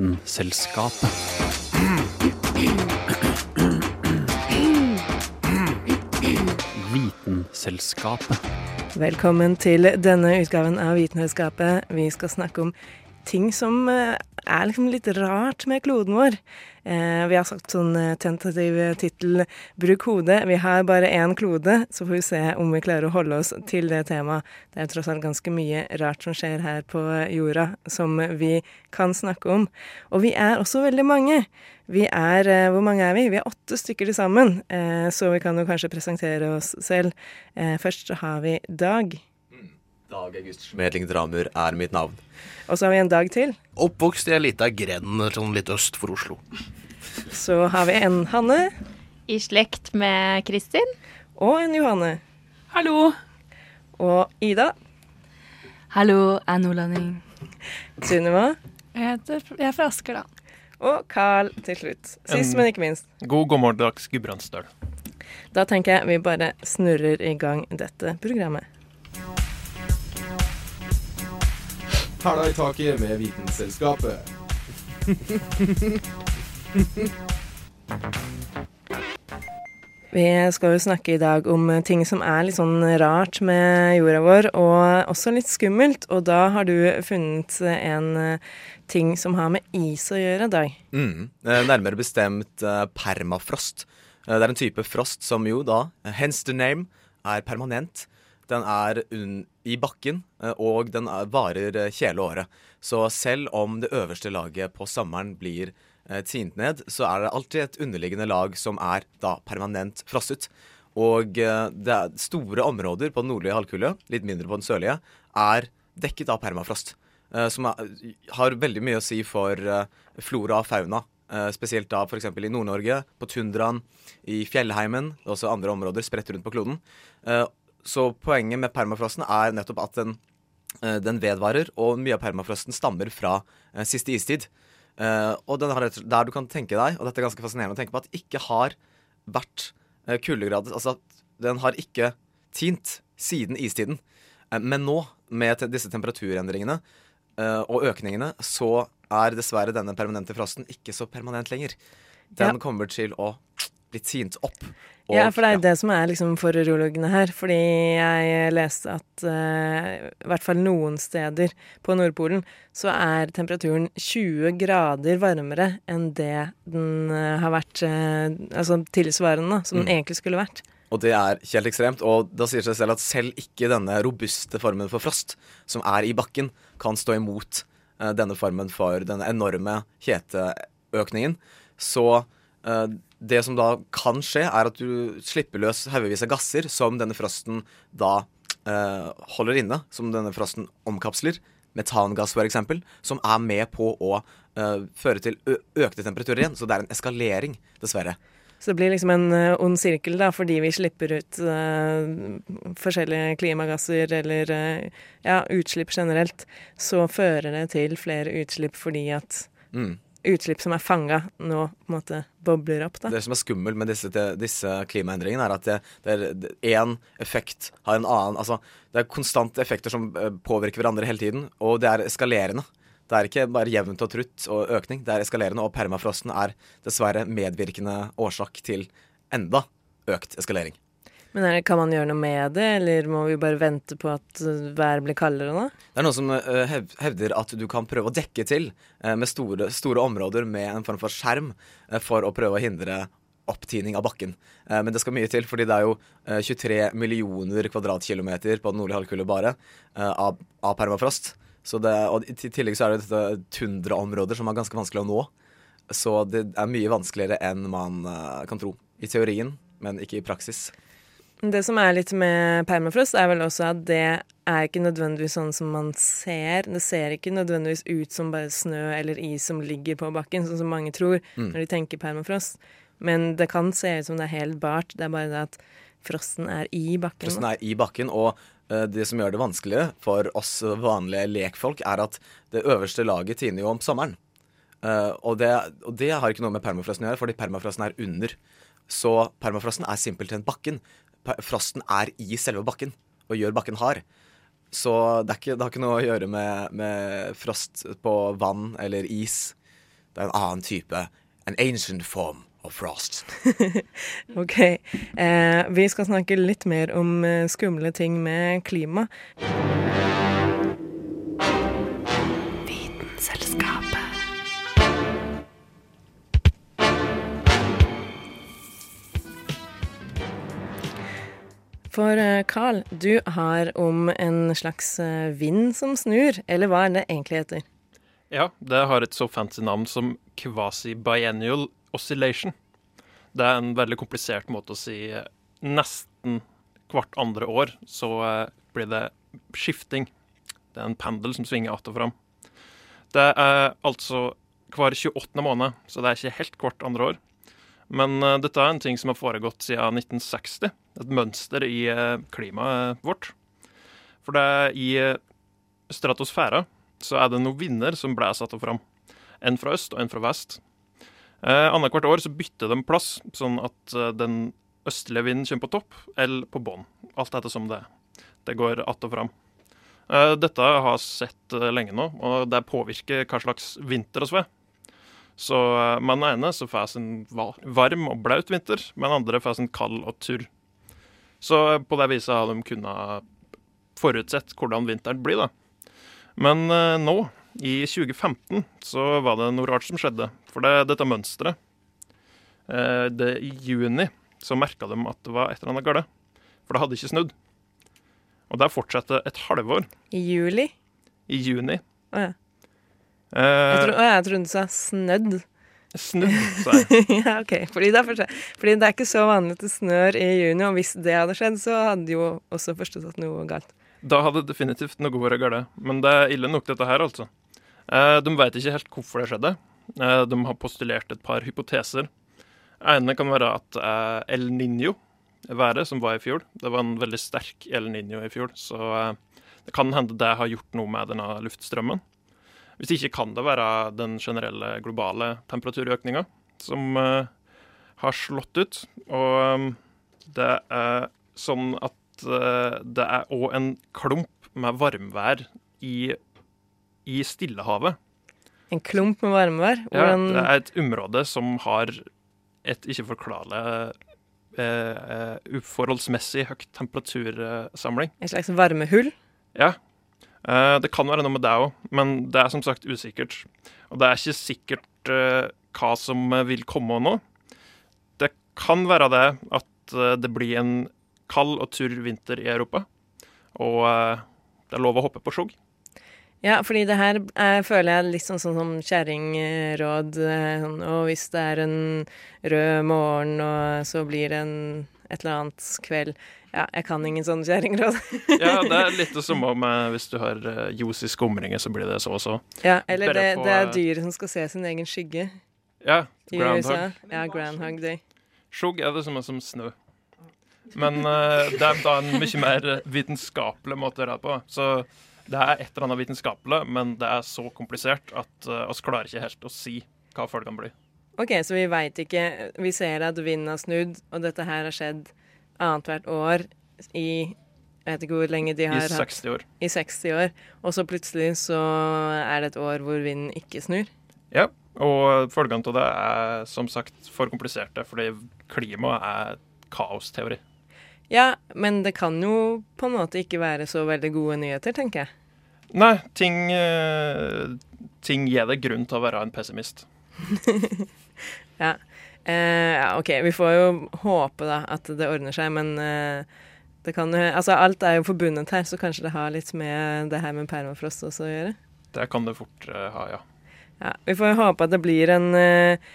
Vitenselskapet. Vitenselskapet. Velkommen til denne utgaven av Vitenselskapet. Vi skal snakke om ting som eh, er liksom litt rart med kloden vår. Eh, vi har sagt sånn eh, tentativ tittel 'Bruk hodet'. Vi har bare én klode, så får vi se om vi klarer å holde oss til det temaet. Det er tross alt ganske mye rart som skjer her på jorda, som vi kan snakke om. Og vi er også veldig mange. Vi er eh, Hvor mange er vi? Vi er åtte stykker til sammen, eh, så vi kan jo kanskje presentere oss selv. Eh, først så har vi Dag. Dag August Schmedling Dramur er mitt navn. Og så har vi en Dag til. Oppvokst i ei lita grend sånn litt øst for Oslo. Så har vi en Hanne. I slekt med Kristin. Og en Johanne. Hallo. Og Ida. Hallo, jeg er nordlending. Sunniva. Jeg, heter, jeg er fra Asker, da. Og Carl til slutt. Sist, En- men ikke minst. God gammeldags Gudbrandsdøl. Da tenker jeg vi bare snurrer i gang dette programmet. Hæla i taket med Vitenselskapet. Vi skal jo snakke i dag om ting som er litt sånn rart med jorda vår, og også litt skummelt. Og da har du funnet en eh, ting som har med is å gjøre, Dag. Mm. eh, Nærmere bestemt eh, permafrost. Det er en type frost som jo da, hence the name, er permanent. Den er unn i bakken, eh, og den er, varer eh, hele året. Så selv om det øverste laget på sommeren blir eh, tint ned, så er det alltid et underliggende lag som er da permanent frosset. Og eh, det er store områder på den nordlige halvkule, litt mindre på den sørlige, er dekket av permafrost. eh, Som er, har veldig mye å si for eh, flora og fauna. eh, Spesielt da f.eks. i Nord-Norge, på tundraen, i fjellheimen, og også andre områder spredt rundt på kloden. Så poenget med permafrosten er nettopp at den, eh, den vedvarer, og mye av permafrosten stammer fra eh, siste istid. Eh, og den har, der du kan tenke deg, og dette er ganske fascinerende å tenke på, at ikke har vært kuldegrader Altså at den har ikke tint siden istiden. Eh, men nå, med disse temperaturendringene og økningene, så er dessverre denne permanente frosten ikke så permanent lenger. Den Ja. kommer til å bli tint opp. Og- Ja, for det er ja. det som er liksom foruroligende her. Fordi jeg leste at uh, i hvert fall noen steder på Nordpolen så er temperaturen 20 grader varmere enn det den uh, har vært uh, Altså tilsvarende, som som den Mm. egentlig skulle vært. Og det er helt ekstremt. Og da sier det seg selv at selv ikke denne robuste formen for frost, som er i bakken, kan stå imot denne formen for denne enorme heteøkningen. Så det som da kan skje, er at du slipper løs haugevis av gasser som denne frosten da eh, holder inne, som denne frosten omkapsler. Metangass, f.eks., som er med på å eh, føre til økte temperaturer igjen. Så det er en eskalering, dessverre. Så det blir liksom en eh, ond sirkel, da, fordi vi slipper ut uh, forskjellige klimagasser eller uh, ja, utslipp generelt. Så fører det til flere utslipp fordi at Mm. Utslipp som er fanga, nå på en måte bobler opp, da. Det som er skummelt med disse, disse klimaendringene, er at det, det er én effekt har en annen Altså, det er konstante effekter som eh, påvirker hverandre hele tiden, og det er eskalerende. Det er ikke bare jevnt og trutt og økning, det er eskalerende, og permafrosten er dessverre medvirkende årsak til enda økt eskalering. Men det, kan man gjøre noe med det, eller må vi bare vente på at uh, været blir kaldere nå? Det er noen som uh, hevder at du kan prøve å dekke til uh, med store, store områder med en form for skjerm uh, for å prøve å hindre opptining av bakken. Eh, Men det skal mye til, fordi det er jo eh, 23 millioner kvadratkilometer på den nordlige halvkule bare eh, av, av permafrost. Det, og i tillegg så er det dette tundraområder som er ganske vanskelig å nå. Så det er mye vanskeligere enn man eh, kan tro. I teorien, men ikke i praksis. Det som er litt med permafrost, er vel også at det er ikke nødvendigvis sånn som man ser. Det ser ikke nødvendigvis ut som bare snø eller is som ligger på bakken, sånn som mange tror Mm. når de tenker permafrost. Men det kan se ut som det er helt bart. Det er bare det at frosten er i bakken. Frosten er i bakken, og eh, det som gjør det vanskeligere for oss vanlige lekfolk, er at det øverste laget tiner jo om sommeren. Eh, og, det, og det har ikke noe med permafrosten å gjøre, fordi permafrosten er under. Så permafrosten er simpelthen bakken. Frosten er i selve bakken og gjør bakken hard. Så det, ikke, det har ikke noe å gjøre med, med frost på vann eller is. Det er en annen type. An ancient form of frost. OK. Eh, vi skal snakke litt mer om eh, skumle ting med klima. For eh, Carl, du har om en slags eh, vind som snur, eller hva er det egentlig heter? Ja, det har et så fancy navn som quasi-biennial oscillation. Det er en veldig komplisert måte å si eh, nesten hvert andre år så eh, blir det skifting. Det er en pendel som svinger att og fram. Det er altså hver 28. måned, så det er ikke helt hvert andre år. Men eh, dette er en ting som har foregått siden 1960. Et mønster i eh, klimaet vårt. For det er i eh, stratosfæra så er det noen vinder som blåser att fram. En fra øst og en fra vest. Eh, Annethvert år så bytter de plass, sånn at eh, den østlige vinden kommer på topp eller på bånn. Alt etter som det er. Det går att og fram. Eh, dette har jeg sett lenge nå, og det påvirker hva slags vinter vi får. Så med den ene så får vi en varm og blaut vinter, med den andre får vi en kald og turr. Så på det viset har de kunnet forutsett hvordan vinteren blir, da. Men eh, nå, i 2015, så var det noe rart som skjedde. For det, dette mønsteret eh, det, I juni så merka de at det var et eller annet galt. For det hadde ikke snudd. Og det fortsatte et halvår. I juli? I juni. Å ja. Eh, Jeg, tro, å, jeg trodde du sa snødd. Snudd, sa jeg. ja, OK. Fordi det, er fordi det er ikke så vanlig at det snør i juni, og hvis det hadde skjedd, så hadde de jo også forstått at noe var galt. Da hadde definitivt noe vært galt. Men det er ille nok, dette her, altså. Eh, de vet ikke helt hvorfor det skjedde. Eh, de har postulert et par hypoteser. ene kan være at er El Niño-været som var i fjor. Det var en veldig sterk El Niño i fjor, så eh, det kan hende det har gjort noe med denne luftstrømmen. Hvis ikke kan det være den generelle globale temperaturøkninga som uh, har slått ut. Og um, det er sånn at uh, det er òg en klump med varmvær i, i Stillehavet. En klump med varmevær? Ja, det er et område som har et ikke forklarlig eh, eh, uforholdsmessig høyt temperatursamling. Et slags varmehull? Ja. Eh, det kan være noe med det òg, men det er som sagt usikkert. Og det er ikke sikkert eh, hva som vil komme nå. Det kan være det at eh, det blir en kald og turr vinter i Europa. Og eh, det er lov å hoppe på skjogg. Ja, fordi det her er, føler jeg litt sånn, sånn som kjerringråd. eh, Sånn, og hvis det er en rød morgen, og så blir det en, et eller annet kveld Ja, jeg kan ingen sånne kjerringråd. Ja, det er litt det samme med hvis du har uh, ljos i skumringer, så blir det så og så. ja, eller det, på, det er eh, dyret som skal se sin egen skygge Ja, groundhog. Ja, Groundhog Day. Skjugg er det samme som snø. Men eh, det er da en mye mer vitenskapelig måte å gjøre det på. Så det er et eller annet vitenskapelig, men det er så komplisert at uh, oss klarer ikke helt å si hva følgene blir. OK, så vi veit ikke Vi ser at vinden har snudd, og dette her har skjedd annethvert år i Jeg vet ikke hvor lenge de har hatt 60 år. I 60 år. Og så plutselig så er det et år hvor vinden ikke snur. Ja, og følgene av det er som sagt for kompliserte, fordi klimaet er kaosteori. Ja, men det kan jo på en måte ikke være så veldig gode nyheter, tenker jeg. Nei, ting, eh, ting gir deg grunn til å være en pessimist. Ja. Eh, ja, OK, vi får jo håpe da at det ordner seg, men eh, det kan jo Altså, alt er jo forbundet her, så kanskje det har litt med det her med permafrost også å gjøre. Det kan det fort eh, ha, ja. Ja, Vi får jo håpe at det blir en eh,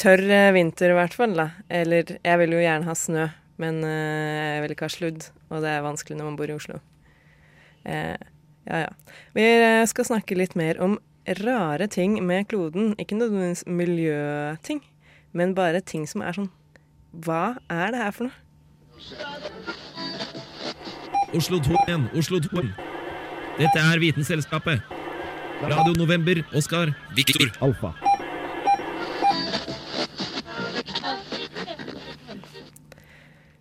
tørr eh, vinter i hvert fall, da. Eller jeg vil jo gjerne ha snø, men eh, jeg vil ikke ha sludd, og det er vanskelig når man bor i Oslo. Eh, ja, ja. Vi skal snakke litt mer om rare ting med kloden. Ikke nødvendigvis miljøting, men bare ting som er sånn Hva er det her for noe? Oslo 2 igjen, Oslo 2. Dette er Vitenselskapet. Radio November, Oskar, Viktor, Alfa.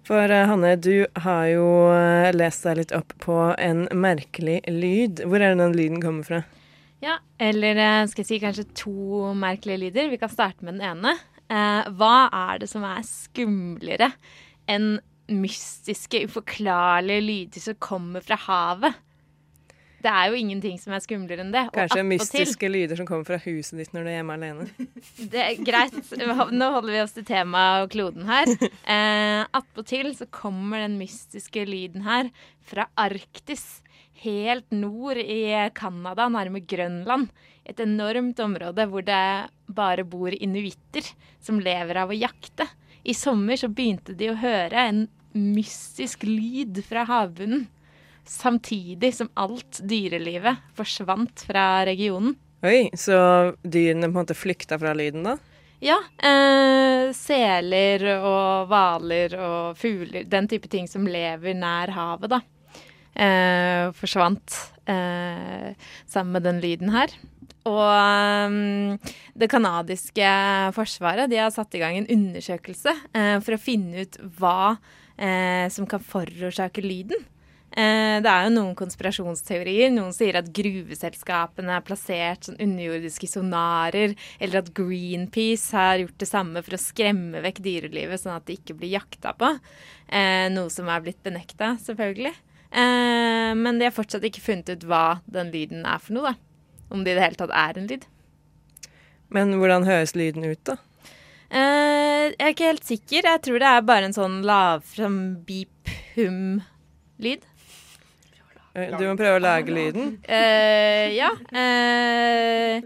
For eh, Hanne, du har jo eh, lest deg litt opp på en merkelig lyd. Hvor er det den lyden kommer fra? Ja, eller eh, skal jeg si kanskje to merkelige lyder. Vi kan starte med den ene. Eh, hva er det som er skumlere enn mystiske, uforklarlige lyder som kommer fra havet? Det er jo ingenting som er skumlere enn det. Kanskje mystiske lyder som kommer fra huset ditt når du er hjemme alene. Det er greit. Nå holder vi oss til temaet og kloden her. Eh, Attpåtil så kommer den mystiske lyden her fra Arktis. Helt nord i Canada, nærme Grønland. Et enormt område hvor det bare bor inuitter som lever av å jakte. I sommer så begynte de å høre en mystisk lyd fra havbunnen. Samtidig som alt dyrelivet forsvant fra regionen. Oi, så dyrene på en måte flykta fra lyden, da? Ja. Eh, seler og hvaler og fugler, den type ting som lever nær havet, da. Eh, forsvant eh, sammen med den lyden her. Og um, det canadiske forsvaret de har satt i gang en undersøkelse uh, for å finne ut hva uh, som kan forårsake lyden. Uh, det er jo noen konspirasjonsteorier. Noen sier at gruveselskapene er plassert sånn underjordiske sonarer, eller at Greenpeace har gjort det samme for å skremme vekk dyrelivet, sånn at de ikke blir jakta på. Noe som er blitt benekta, selvfølgelig. Men de har fortsatt ikke funnet ut hva den lyden er for noe, da. Om det i det hele tatt er en lyd. Men hvordan høres lyden ut, da? Eh, jeg er ikke helt sikker. Jeg tror det er bare en sånn lav sånn beep-hum-lyd. Eh, Du må prøve å lage lyden. Eh, ja. Eh,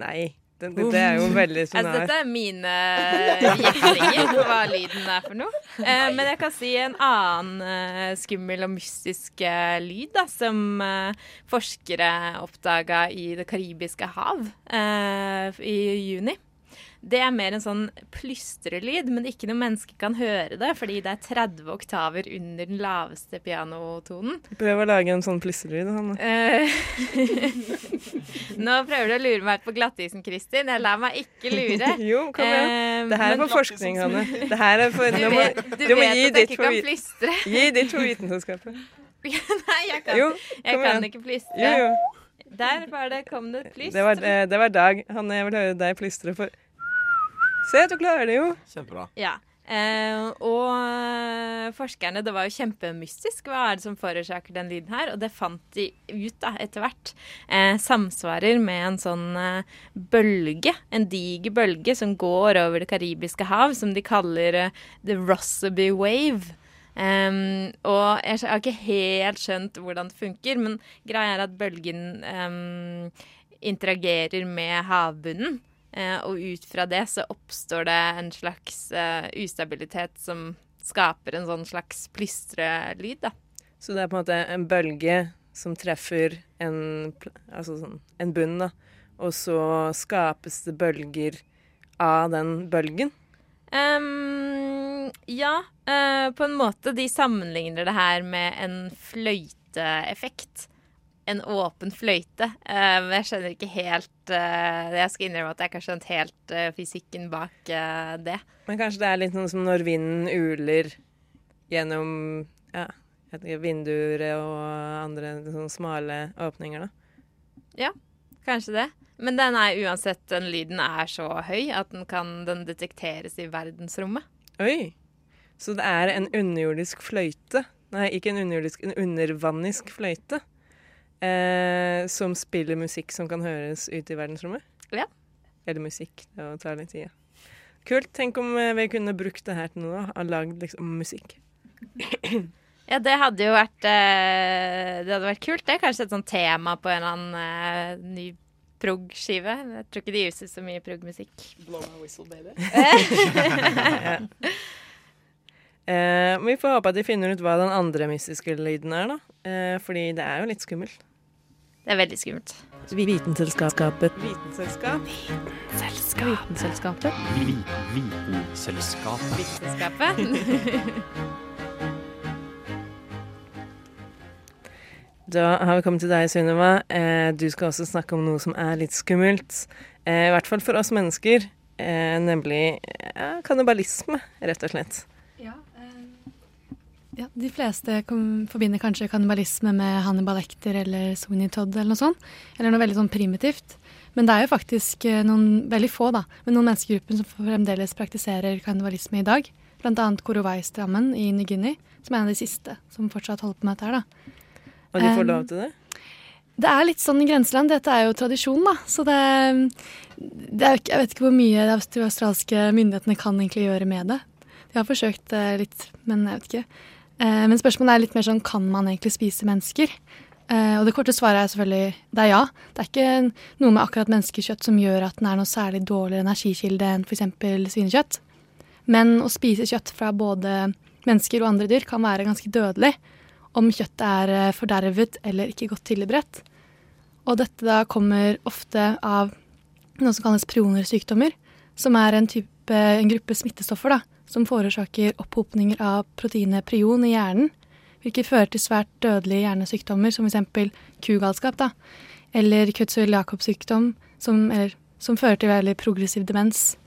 Nei, det, det, det er jo veldig altså, her. dette er mine gjetninger på hva lyden er for noe. Eh, men jeg kan si en annen eh, skummel og mystisk eh, lyd da, som eh, forskere oppdaga i Det karibiske hav eh, i juni. Det er mer en sånn plystrelyd, men ikke noe menneske kan høre det, fordi det er 30 oktaver under den laveste pianotonen. Prøv å lage en sånn plystrelyd. Hanne. Eh, Nå prøver du å lure meg på glattisen, Kristin. Jeg lar meg ikke lure. Jo, kom igjen. Eh, Det her er for forskning, Hanne. Det her er for, Du vet, du du må vet at jeg ikke kan plystre. gi ditt for vitenskapet. Nei, jeg kan, Jo, jeg kan ikke plystre. Jo, jo. Der var det, kom det et plystre. Det var, eh, det var Dag. Hanne, jeg vil høre deg plystre for Se, du klarer det jo. Kjempebra. Ja. Eh, og eh, forskerne, det var jo kjempemystisk. Hva er det som forårsaker den lyden her? Og det fant de ut da, etter hvert. Eh, samsvarer med en sånn eh, bølge, en diger bølge som går over det karibiske hav, som de kaller eh, the Rosseby wave. Um, og jeg har ikke helt skjønt hvordan det funker, men greia er at bølgen um, interagerer med havbunnen. Eh, og ut fra det så oppstår det en slags eh, ustabilitet som skaper en sånn slags plystrelyd, da. Så det er på en måte en bølge som treffer en, altså sånn, en bunn, da. Og så skapes det bølger av den bølgen. Um, ja, uh, på en måte. De sammenligner det her med en fløyteeffekt. En åpen fløyte. Eh, men jeg skjønner ikke helt eh, Jeg skal innrømme at jeg ikke har skjønt helt eh, fysikken bak det. Men kanskje det er litt sånn som når vinden uler gjennom ja, vinduer og andre sånn smale åpninger, da. Kanskje det. Men den er uansett, den lyden er så høy at den kan den detekteres i verdensrommet. Oi! Så det er en underjordisk fløyte. Nei, ikke en underjordisk, en undervannisk fløyte. Eh, som spiller musikk som kan høres ute i verdensrommet. Ja. Eller musikk. Det tar litt tid. ja. Kult. Tenk om eh, vi kunne brukt det her til noe. da. Ha lagd liksom musikk. Ja, det hadde jo vært eh, Det hadde vært kult. Det er kanskje et sånt tema på en eller annen eh, ny prog-skive. Jeg tror ikke de gir ut så mye prog-musikk. Eh, men vi får håpe at de finner ut hva den andre mystiske lyden er, da. Eh, fordi det er jo litt skummelt. Det er veldig skummelt. Vitenselskapet. Vitenselskap. Vitenselskapet. Vitenselskapet. Vitenselskapet. Da har vi kommet til deg, Sunniva. Eh, du skal også snakke om noe som er litt skummelt. Eh, I hvert fall for oss mennesker. Eh, nemlig kannibalisme, rett og slett. Ja, de fleste kom, forbinder kanskje kannibalisme med Hannibal Lecter eller Sweeney Todd eller noe sånt. Eller noe veldig sånn primitivt. Men det er jo faktisk eh, noen, veldig få, da, men noen menneskegrupper som fremdeles praktiserer kannibalisme i dag. Blant annet Korowai-strammen i New Guinea, som er en av de siste som fortsatt holder på med dette her, da. Og de får lov til det? Det er litt sånn i grenseland. Dette er jo tradisjon, da. Så det, det er, Jeg vet ikke hvor mye de aust- australske myndighetene kan egentlig gjøre med det. De har forsøkt eh, litt, men jeg vet ikke. Eh, men spørsmålet er litt mer sånn kan man egentlig spise mennesker? Eh, og det korte svaret er selvfølgelig det er ja. Det er ikke noe med akkurat menneskekjøtt som gjør at den er noe særlig dårligere energikilde enn f.eks. svinekjøtt. Men å spise kjøtt fra både mennesker og andre dyr kan være ganske dødelig om kjøttet er eh, fordervet eller ikke godt tilberedt. Og dette da kommer ofte av noe som kalles prionersykdommer, som er en, type, en gruppe smittestoffer da, som forårsaker opphopninger av proteinet prion i hjernen, hvilket fører til svært dødelige hjernesykdommer, som f.eks. kugalskap, da, eller Creutzfeldt-Jacobs sykdom, som, som fører til veldig progressiv demens.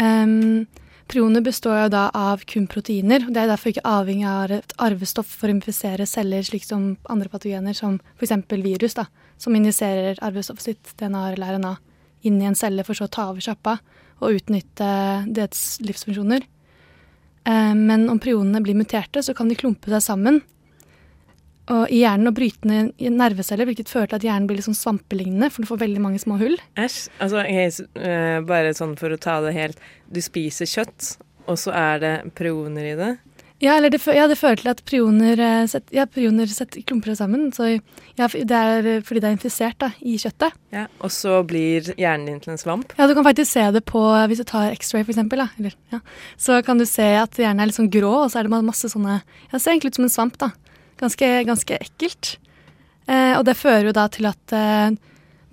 Um, Prioner består jo da av kun proteiner. og Det er derfor ikke avhengig av et arvestoff for å infisere celler, slik som andre patogener, som f.eks. virus, da, som injiserer arvestoffet sitt, DNA eller RNA, inn i en celle for så å ta over sjappa og utnytte dets livsfunksjoner. Eh, Men om prionene blir muterte, så kan de klumpe seg sammen og i hjernen og bryte ned nerveceller, hvilket fører til at hjernen blir sånn svampelignende, for du får veldig mange små hull. Æsj. Altså, jeg, eh, bare sånn for å ta det helt Du spiser kjøtt, og så er det prioner i det. Ja, eller det, ja, det fører til at prioner, set, sett, ja, prioner setter, klumper sammen. Så ja, det er eh, fordi det er infisert da, i kjøttet. Ja, og så blir hjernen din til en svamp. Ja, Du kan faktisk se det på hvis du tar X-ray, eksempel. Eller, ja, så kan du se at hjernen er litt sånn grå, og så er det masse sånne Ja, ser egentlig ut som en svamp, da. Ganske, ganske ekkelt. Eh, og det fører jo da til at eh,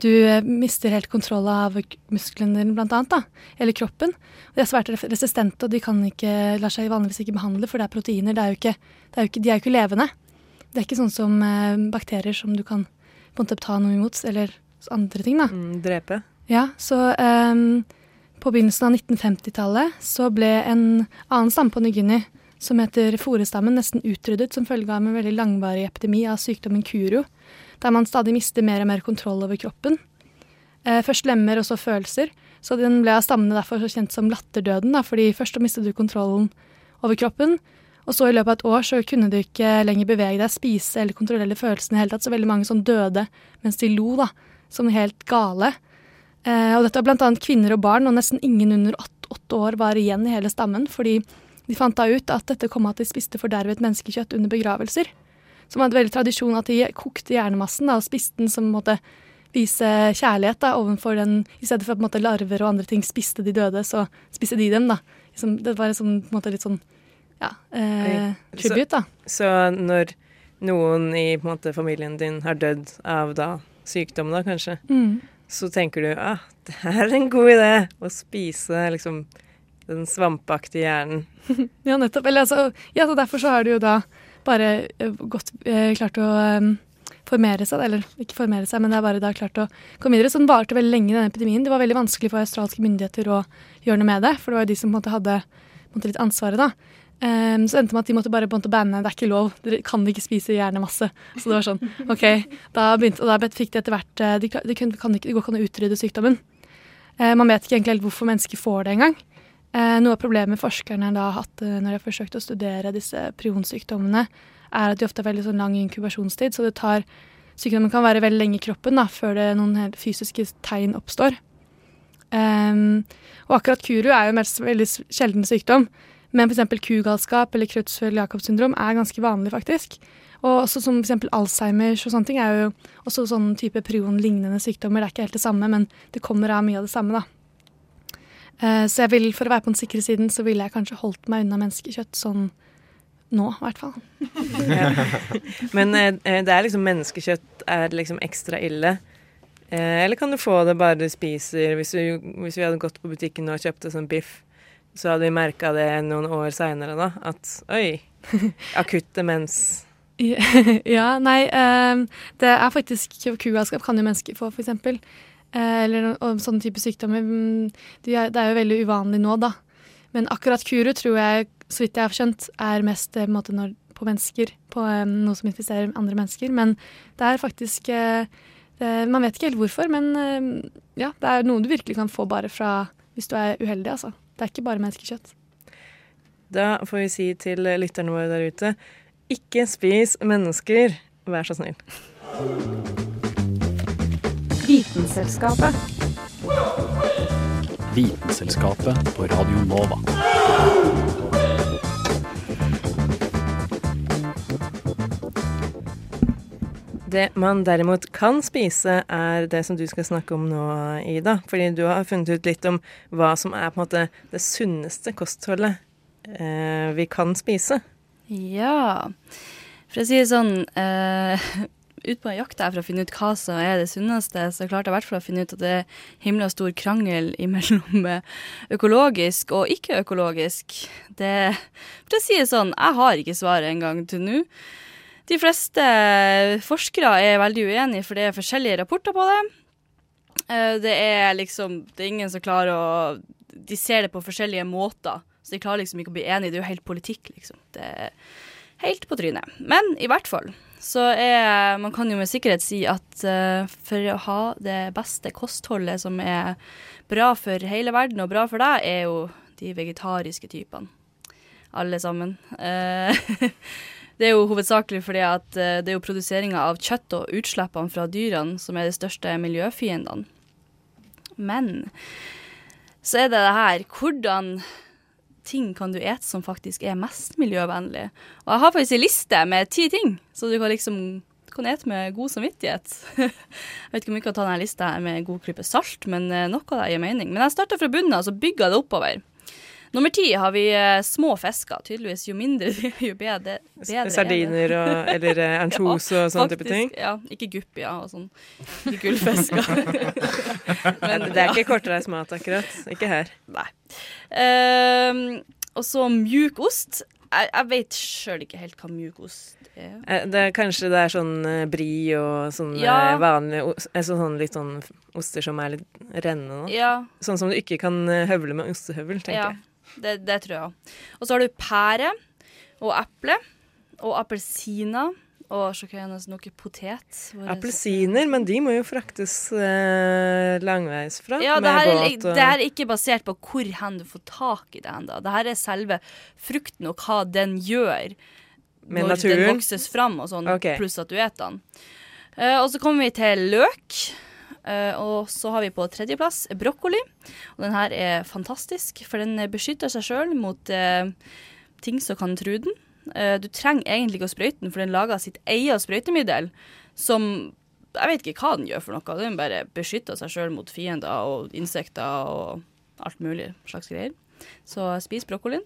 du eh, mister helt kontroll av musklene dine, blant annet. da, Eller kroppen. De er svært resistente, og de kan ikke, lar seg vanligvis ikke behandle, for det er proteiner. Det er ikke, det er ikke, de er jo ikke levende. Det er ikke sånn som eh, bakterier som du kan på en ta noe imot, eller andre ting. da. Mm, drepe. Ja, så ehm, på begynnelsen av 1950-tallet så ble en annen stamme på Ny-Guinea, som heter forestammen, nesten utryddet som følge av en veldig langvarig epidemi av sykdommen kuro, der man stadig mister mer og mer kontroll over kroppen. Eh, først lemmer og så følelser, så den ble av stammene derfor så kjent som latterdøden, da, fordi først så mistet du kontrollen over kroppen, og så i løpet av et år så kunne du ikke lenger bevege deg, spise eller kontrollere følelsene i hele tatt, så veldig mange sånn døde mens de lo, da, som helt gale. Eh, og dette var blant annet kvinner og barn, og nesten ingen under åtte år var igjen i hele stammen, fordi de fant da ut at dette kom av at de spiste fordervet menneskekjøtt under begravelser. Som hadde veldig tradisjon at de kokte hjernemassen da, og spiste den som måtte vise kjærlighet da, overfor den, i stedet for at måte, larver og andre ting spiste de døde, så spiste de dem. da. Liksom, det var liksom, måte litt sånn ja, eh, tribute, da. Så når noen i måte, familien din har dødd av da sykdom, da kanskje, Mm. så tenker du ah, det er en god idé å spise liksom den svampaktige hjernen. Ja, nettopp. Eller, altså, ja, så derfor så har det jo da bare eh, godt eh, klart å eh, formere seg, eller ikke formere seg, men det er bare da klart å komme videre. Så den varte veldig lenge, denne epidemien. Det var veldig vanskelig for australske myndigheter å gjøre noe med det, for det var jo de som på en måte hadde en litt ansvaret da. Um, så endte det med at de måtte bare måte banne, det er ikke lov, dere kan ikke spise hjernemasse. Så det var sånn, ok, da begynte, og da fikk de etter hvert, Det de, kla- de, kan ikke, går ikke an å utrydde sykdommen. Uh, man vet ikke egentlig helt hvorfor mennesker får det engang. Eh, noe av problemet forskerne da har hatt eh, når de har forsøkt å studere disse prionsykdommene, er at de ofte har veldig sånn lang inkubasjonstid, så det tar Sykdommen kan være veldig lenge i kroppen da, før det noen fysiske tegn oppstår. Um, og akkurat kuru er jo en veldig sjelden sykdom, men f.eks. kugalskap eller Creutzfeldt-Jacobs syndrom er ganske vanlig, faktisk. Og også som f.eks. Alzheimers og sånne ting er jo også sånn type prion-lignende sykdommer. Det er ikke helt det samme, men det kommer av mye av det samme, da. Eh, Så jeg vil, for å være på den sikre siden, så ville jeg kanskje holdt meg unna menneskekjøtt sånn nå, i hvert fall. Men eh, eh, det er liksom menneskekjøtt er liksom ekstra ille. Eller kan du få det bare du spiser Hvis, du, hvis vi hadde gått på butikken og kjøpt en biff, så hadde vi merka det noen år seinere, da. At oi, akutt demens. ja, nei Det er faktisk Kugalskap kan jo mennesker få, f.eks. Eh, eller om sånne type sykdommer. mm, De det er jo veldig uvanlig nå, da. Men akkurat kuru tror jeg, så vidt jeg har skjønt, er mest eh, på måte når på mennesker, på um, noe som infiserer andre mennesker. Men det er faktisk uh, det, Man vet ikke helt hvorfor, men uh, ja, det er noe du virkelig kan få bare fra hvis du er uheldig, altså. Det er ikke bare menneskekjøtt. Da får vi si til lytterne våre der ute ikke spis mennesker, vær så snill. Vitenselskapet. Vitenselskapet på Radio Nova. Det man derimot kan spise, er det som du skal snakke om nå, Ida. Fordi du har funnet ut litt om hva som er på en måte det sunneste kostholdet eh, vi kan spise. Ja. For å si det sånn eh, Ut på en jakt for å finne ut hva som er det sunneste, så klarte jeg i hvert fall å finne ut at det er himla stor krangel mellom økologisk og ikke-økologisk. Det For å si det sånn, jeg har ikke svaret engang til nå. De fleste forskere er veldig uenige, for det er forskjellige rapporter på det. Eh, det er liksom Det er ingen som klarer å De ser det på forskjellige måter, så de klarer liksom ikke å bli enige. Det er jo helt politikk, liksom. Det er helt på trynet. Men i hvert fall så er Man kan jo med sikkerhet si at uh, for å ha det beste kostholdet som er bra for hele verden og bra for deg, er jo de vegetariske typene. Alle sammen. Uh, det er jo hovedsakelig fordi at uh, det er jo produseringa av kjøtt og utslippene fra dyrene som er de største miljøfiendene. Men så er det det her Hvordan ting kan du ete som faktisk er mest miljøvennlig. Og jeg har faktisk en liste med ti ting, så du kan liksom kan ete med god samvittighet. jeg vet ikke om jeg kan ta denne lista med god klype salt, men eh, noe av det gir mening. Men jeg starta fra bunnen av, så bygga det oppover. Nummer ti har vi eh, små fisker. Tydeligvis jo mindre, jo bedre. bedre Sardiner og, eller eh, ansjos ja, og sånne type ting? Ja. Ikke guppier og sånn. Ikke gullfisker. Men det er ikke kortreist mat, akkurat. Ikke her. Nei. Uh, og så mjuk ost. Jeg, jeg vet sjøl ikke helt hva mjuk ost er. Det er kanskje det er sånn uh, brie og sånn Ja. uh, vanlig altså sånn litt sånn oster som er litt rennende. Ja. Sånn som du ikke kan høvle med ostehøvel, tenker Ja, jeg. Det, det tror jeg òg. Og så har du pære og eple og appelsiner og sjokkerende noe potet. Appelsiner, men de må jo fraktes eh, langveisfra Ja, det med båt og det her er ikke basert på hvor hen du får tak i det enda. Det her er selve frukten og hva den gjør Med når naturen? den vokses fram, og sånn, okay. pluss at du eter den. Eh, og så kommer vi til løk. Eh, og så har vi på tredjeplass brokkoli. Og den her er fantastisk, for den beskytter seg sjøl mot eh, ting som kan true den. Eh, du trenger egentlig ikke å sprøyte den, for den lager sitt eget sprøytemiddel som Jeg vet ikke hva den gjør for noe. Den bare beskytter seg sjøl mot fiender og insekter og alt mulig slags greier. Så spis brokkolien.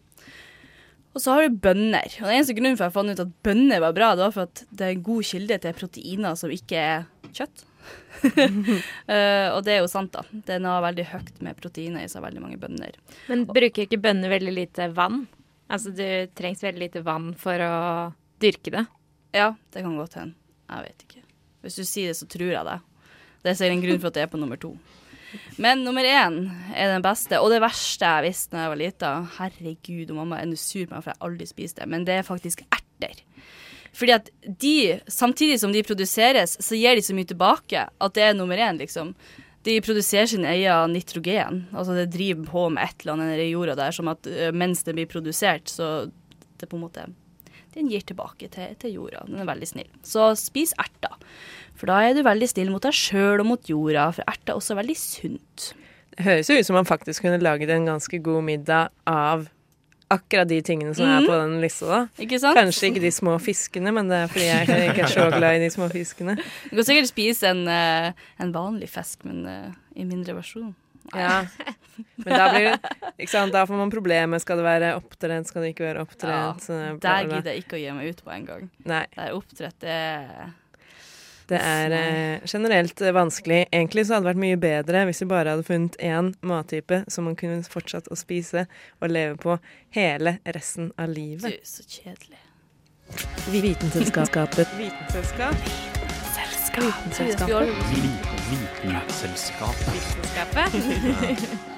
Og så har du bønner. Og Den eneste grunnen for at jeg fant ut at bønner var bra, det var for at det er en god kilde til proteiner som ikke er kjøtt. Eh, og det er jo sant, da. Den har veldig høyt med proteiner i seg, veldig mange bønner. Men bruker ikke bønner veldig lite vann? Altså det trengs veldig lite vann for å dyrke det. Ja, det kan godt hende. Jeg vet ikke. Hvis du sier det, så tror jeg det. Det er en grunn for at det er på nummer to. Men nummer én er den beste, og det verste jeg visste da jeg var lita. Herregud, og mamma er nå sur på meg for jeg aldri spiste det, men det er faktisk erter. Fordi at de, samtidig som de produseres, så gir de så mye tilbake at det er nummer én, liksom. De produserer sin egen nitrogen. Altså det driver på med et eller annet i jorda der, som at mens det blir produsert, så det på en måte Den gir tilbake til, til jorda. Den er veldig snill. Så spis erter. For da er du veldig snill mot deg sjøl og mot jorda, for erter er også veldig sunt. Det høres jo ut som man faktisk kunne laget en ganske god middag av akkurat de tingene som er Mhm. på den lista, da. Ikke sant? Kanskje ikke de små fiskene, men det er fordi jeg ikke er så glad i de små fiskene. Du kan sikkert spise en, eh, en vanlig fisk, men eh, i mindre versjon. Ja. Men da blir det ikke sant, Da får man problemer. Skal det være oppdrett, skal det ikke være bla, bla, Der gidder jeg ikke å gi meg ut på en gang. Nei. Der er oppdrett, det er Det er eh, generelt eh, vanskelig. Egentlig så hadde det vært mye bedre hvis vi bare hadde funnet én mattype som man kunne fortsatt å spise og leve på hele resten av livet. Du, så kjedelig. Vitenselskapet. Vitenselskap? Vitenselskapet. Vitenselskapet.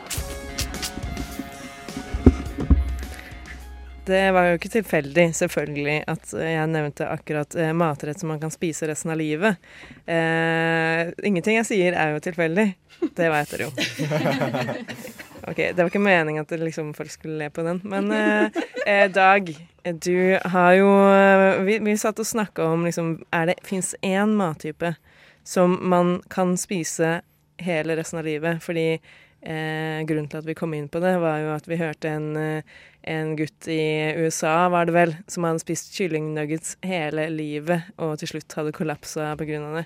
Det var jo ikke tilfeldig, selvfølgelig, at jeg nevnte akkurat eh, matrett som man kan spise resten av livet. Eh, ingenting jeg sier er jo tilfeldig. Det vet dere jo. Ok, Det var ikke meningen at liksom folk skulle le på den. Men eh, eh, Dag, du har jo eh, Vi, vi satt og snakka om liksom Er det fins én mattype som man kan spise hele resten av livet? Fordi eh, grunnen til at vi kom inn på det, var jo at vi hørte en, eh, en gutt i USA, var det vel, som hadde spist kyllingnuggets hele livet, og til slutt hadde kollapsa pga. det.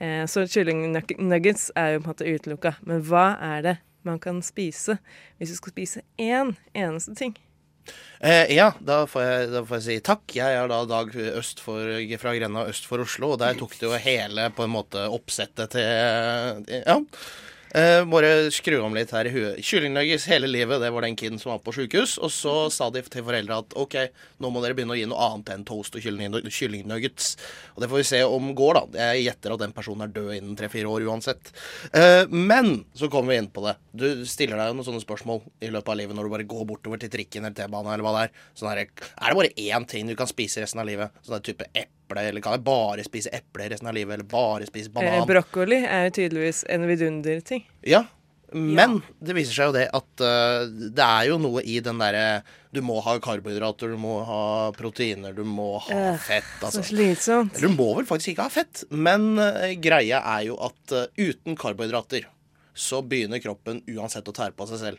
Eh, så kyllingnuggets er jo på en måte utelukka. Men hva er det man kan spise hvis du skal spise én eneste ting? Eh, ja, da får, jeg, da får jeg si takk. Jeg er da Dag øst for, fra Grenna øst for Oslo, og der tok det jo hele på en måte oppsettet til Ja. Eh, bare skru om litt her i huet. Kyllingnuggets hele livet, det var den kiden som var på sjukehus. Og så sa de til foreldra at OK, nå må dere begynne å gi noe annet enn toast og kylling- kyllingnuggets. Og det får vi se om går, da. Jeg gjetter at den personen er død innen tre-fire år uansett. Eh, men så kommer vi inn på det. Du stiller deg jo noen sånne spørsmål i løpet av livet når du bare går bortover til trikken eller T-banen eller hva det er. Sånn her, er det bare én ting du kan spise resten av livet? Sånn der type eple, eller kan jeg bare spise eple resten av livet? Eller bare spise Eh, banan? brokkoli er jo tydeligvis en vidunderting. Ja, men det viser seg jo det at uh, det er jo noe i den derre Du må ha karbohydrater, du må ha proteiner, du må ha Øh, fett. Altså. Så slitsomt. Du må vel faktisk ikke ha fett, men uh, greia er jo at uh, uten karbohydrater så begynner kroppen uansett å tære på seg selv.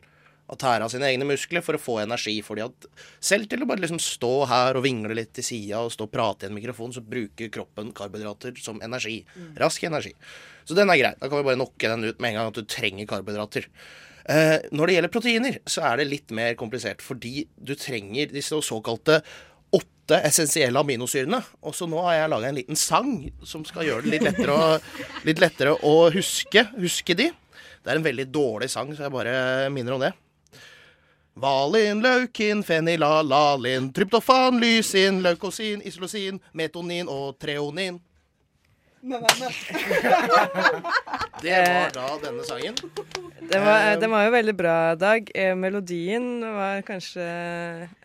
Å tære av sine egne muskler for å få energi. fordi at selv til å bare liksom stå her og vingle litt til sida og stå og prate i en mikrofon, så bruker kroppen karbohydrater som energi. Rask energi. Så den er grei. Da kan vi bare knocke den ut med en gang at du trenger karbohydrater. Eh, når det gjelder proteiner, så er det litt mer komplisert, fordi du trenger disse såkalte åtte essensielle aminosyrene. Og så nå har jeg laga en liten sang som skal gjøre det litt lettere å, litt lettere å huske, huske de. Det er en veldig dårlig sang, så jeg bare minner om det. Valin, leukin, fenilalalin, tryptofan, lysin, leukosin, isolosin, metonin og treonin. Det var da denne sangen. Det var, Eh, den var jo veldig bra, Dag. Eh, Melodien var kanskje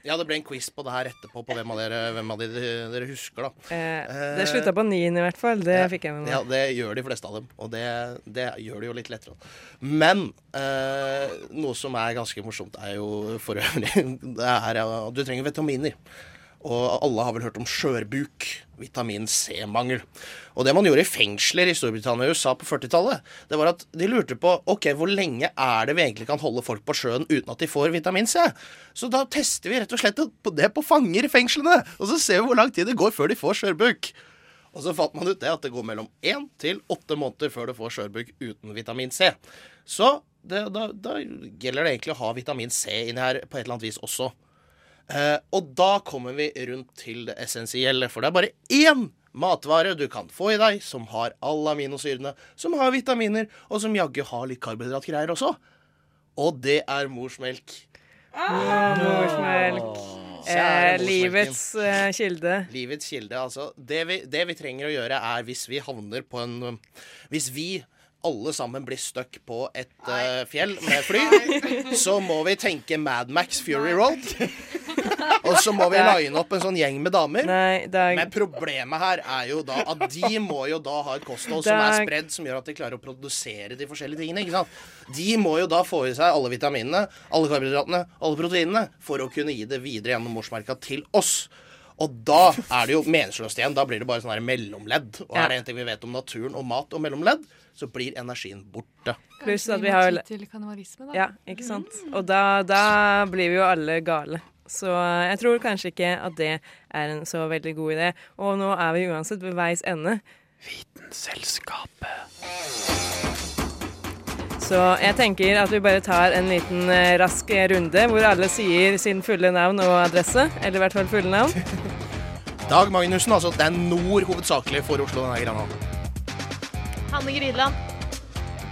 Ja, det ble en quiz på det her etterpå, på hvem av dere, hvem av de dere husker, da. eh, Det slutta på nien, i hvert fall. Det Ja, fikk jeg med meg. Ja, det gjør de fleste av dem, og det, det gjør det jo litt lettere. Men eh, noe som er ganske morsomt, er jo for øvrig det er, ja, Du trenger vitaminer. Og alle har vel hørt om skjørbuk. Vitamin C-mangel. Og det man gjorde i fengsler i Storbritannia og USA på 40-tallet, det var at de lurte på ok, hvor lenge er det vi egentlig kan holde folk på sjøen uten at de får vitamin C. Så da tester vi rett og slett det på fanger i fengslene. Og så ser vi hvor lang tid det går før de får skjørbuk. Og så fant man ut det at det går mellom én til åtte måneder før du får skjørbuk uten vitamin C. Så det, da, da gjelder det egentlig å ha vitamin C inni her på et eller annet vis også. Eh, og da kommer vi rundt til det essensielle, for det er bare én matvare du kan få i deg som har alle aminosyrene, som har vitaminer, og som jaggu har litt karbohydratgreier også. Og det er morsmelk. Ah, morsmelk. Eh, livets eh, kilde. Livets kilde, altså. Det vi, det vi trenger å gjøre, er hvis vi havner på en um, Hvis vi alle sammen blir stuck på et uh, fjell med fly, så må vi tenke Mad Max Fury Road. Og så må vi line opp en sånn gjeng med damer. Men problemet her er jo da at de må jo da ha et kosthold som er spredd, som gjør at de klarer å produsere de forskjellige tingene. ikke sant? De må jo da få i seg alle vitaminene, alle karbohydratene, alle proteinene, for å kunne gi det videre gjennom morsmerka til oss. Og da er det jo meningsløst igjen. Da blir det bare sånn her mellomledd. Og Ja. er det en ting vi vet om naturen og mat og mellomledd, så blir energien borte. Pluss at Vi har ty til kannibalisme, da. Ja, ikke sant. Og da, da blir vi jo alle gale. Så jeg tror kanskje ikke at det er en så veldig god idé. Og nå er vi uansett ved veis ende. Vitenselskapet. Så jeg tenker at vi bare tar en liten eh, rask runde hvor alle sier sin fulle navn og adresse. Eller i hvert fall fulle navn. Dag Magnussen, altså. Det er nord hovedsakelig for Oslo, denne greia. nå. Hanne Grideland.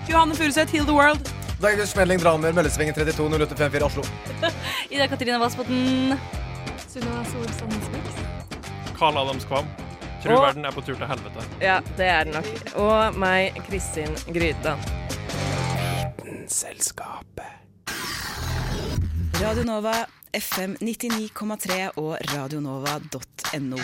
Johanne Furuseth, Heal the World. Dagens Smelling Dramer, Møllesvingen 32 0854 Oslo. Ida Katrine Vassbotn. Sunniva Sol Sandnesvik. Karl Adams Kvam. Tror Og- verden er på tur til helvete. Ja, det er det nok. Og meg, Kristin Grydeland. Filmselskapet. Radio Nova, FM 99,3 og radionova.no.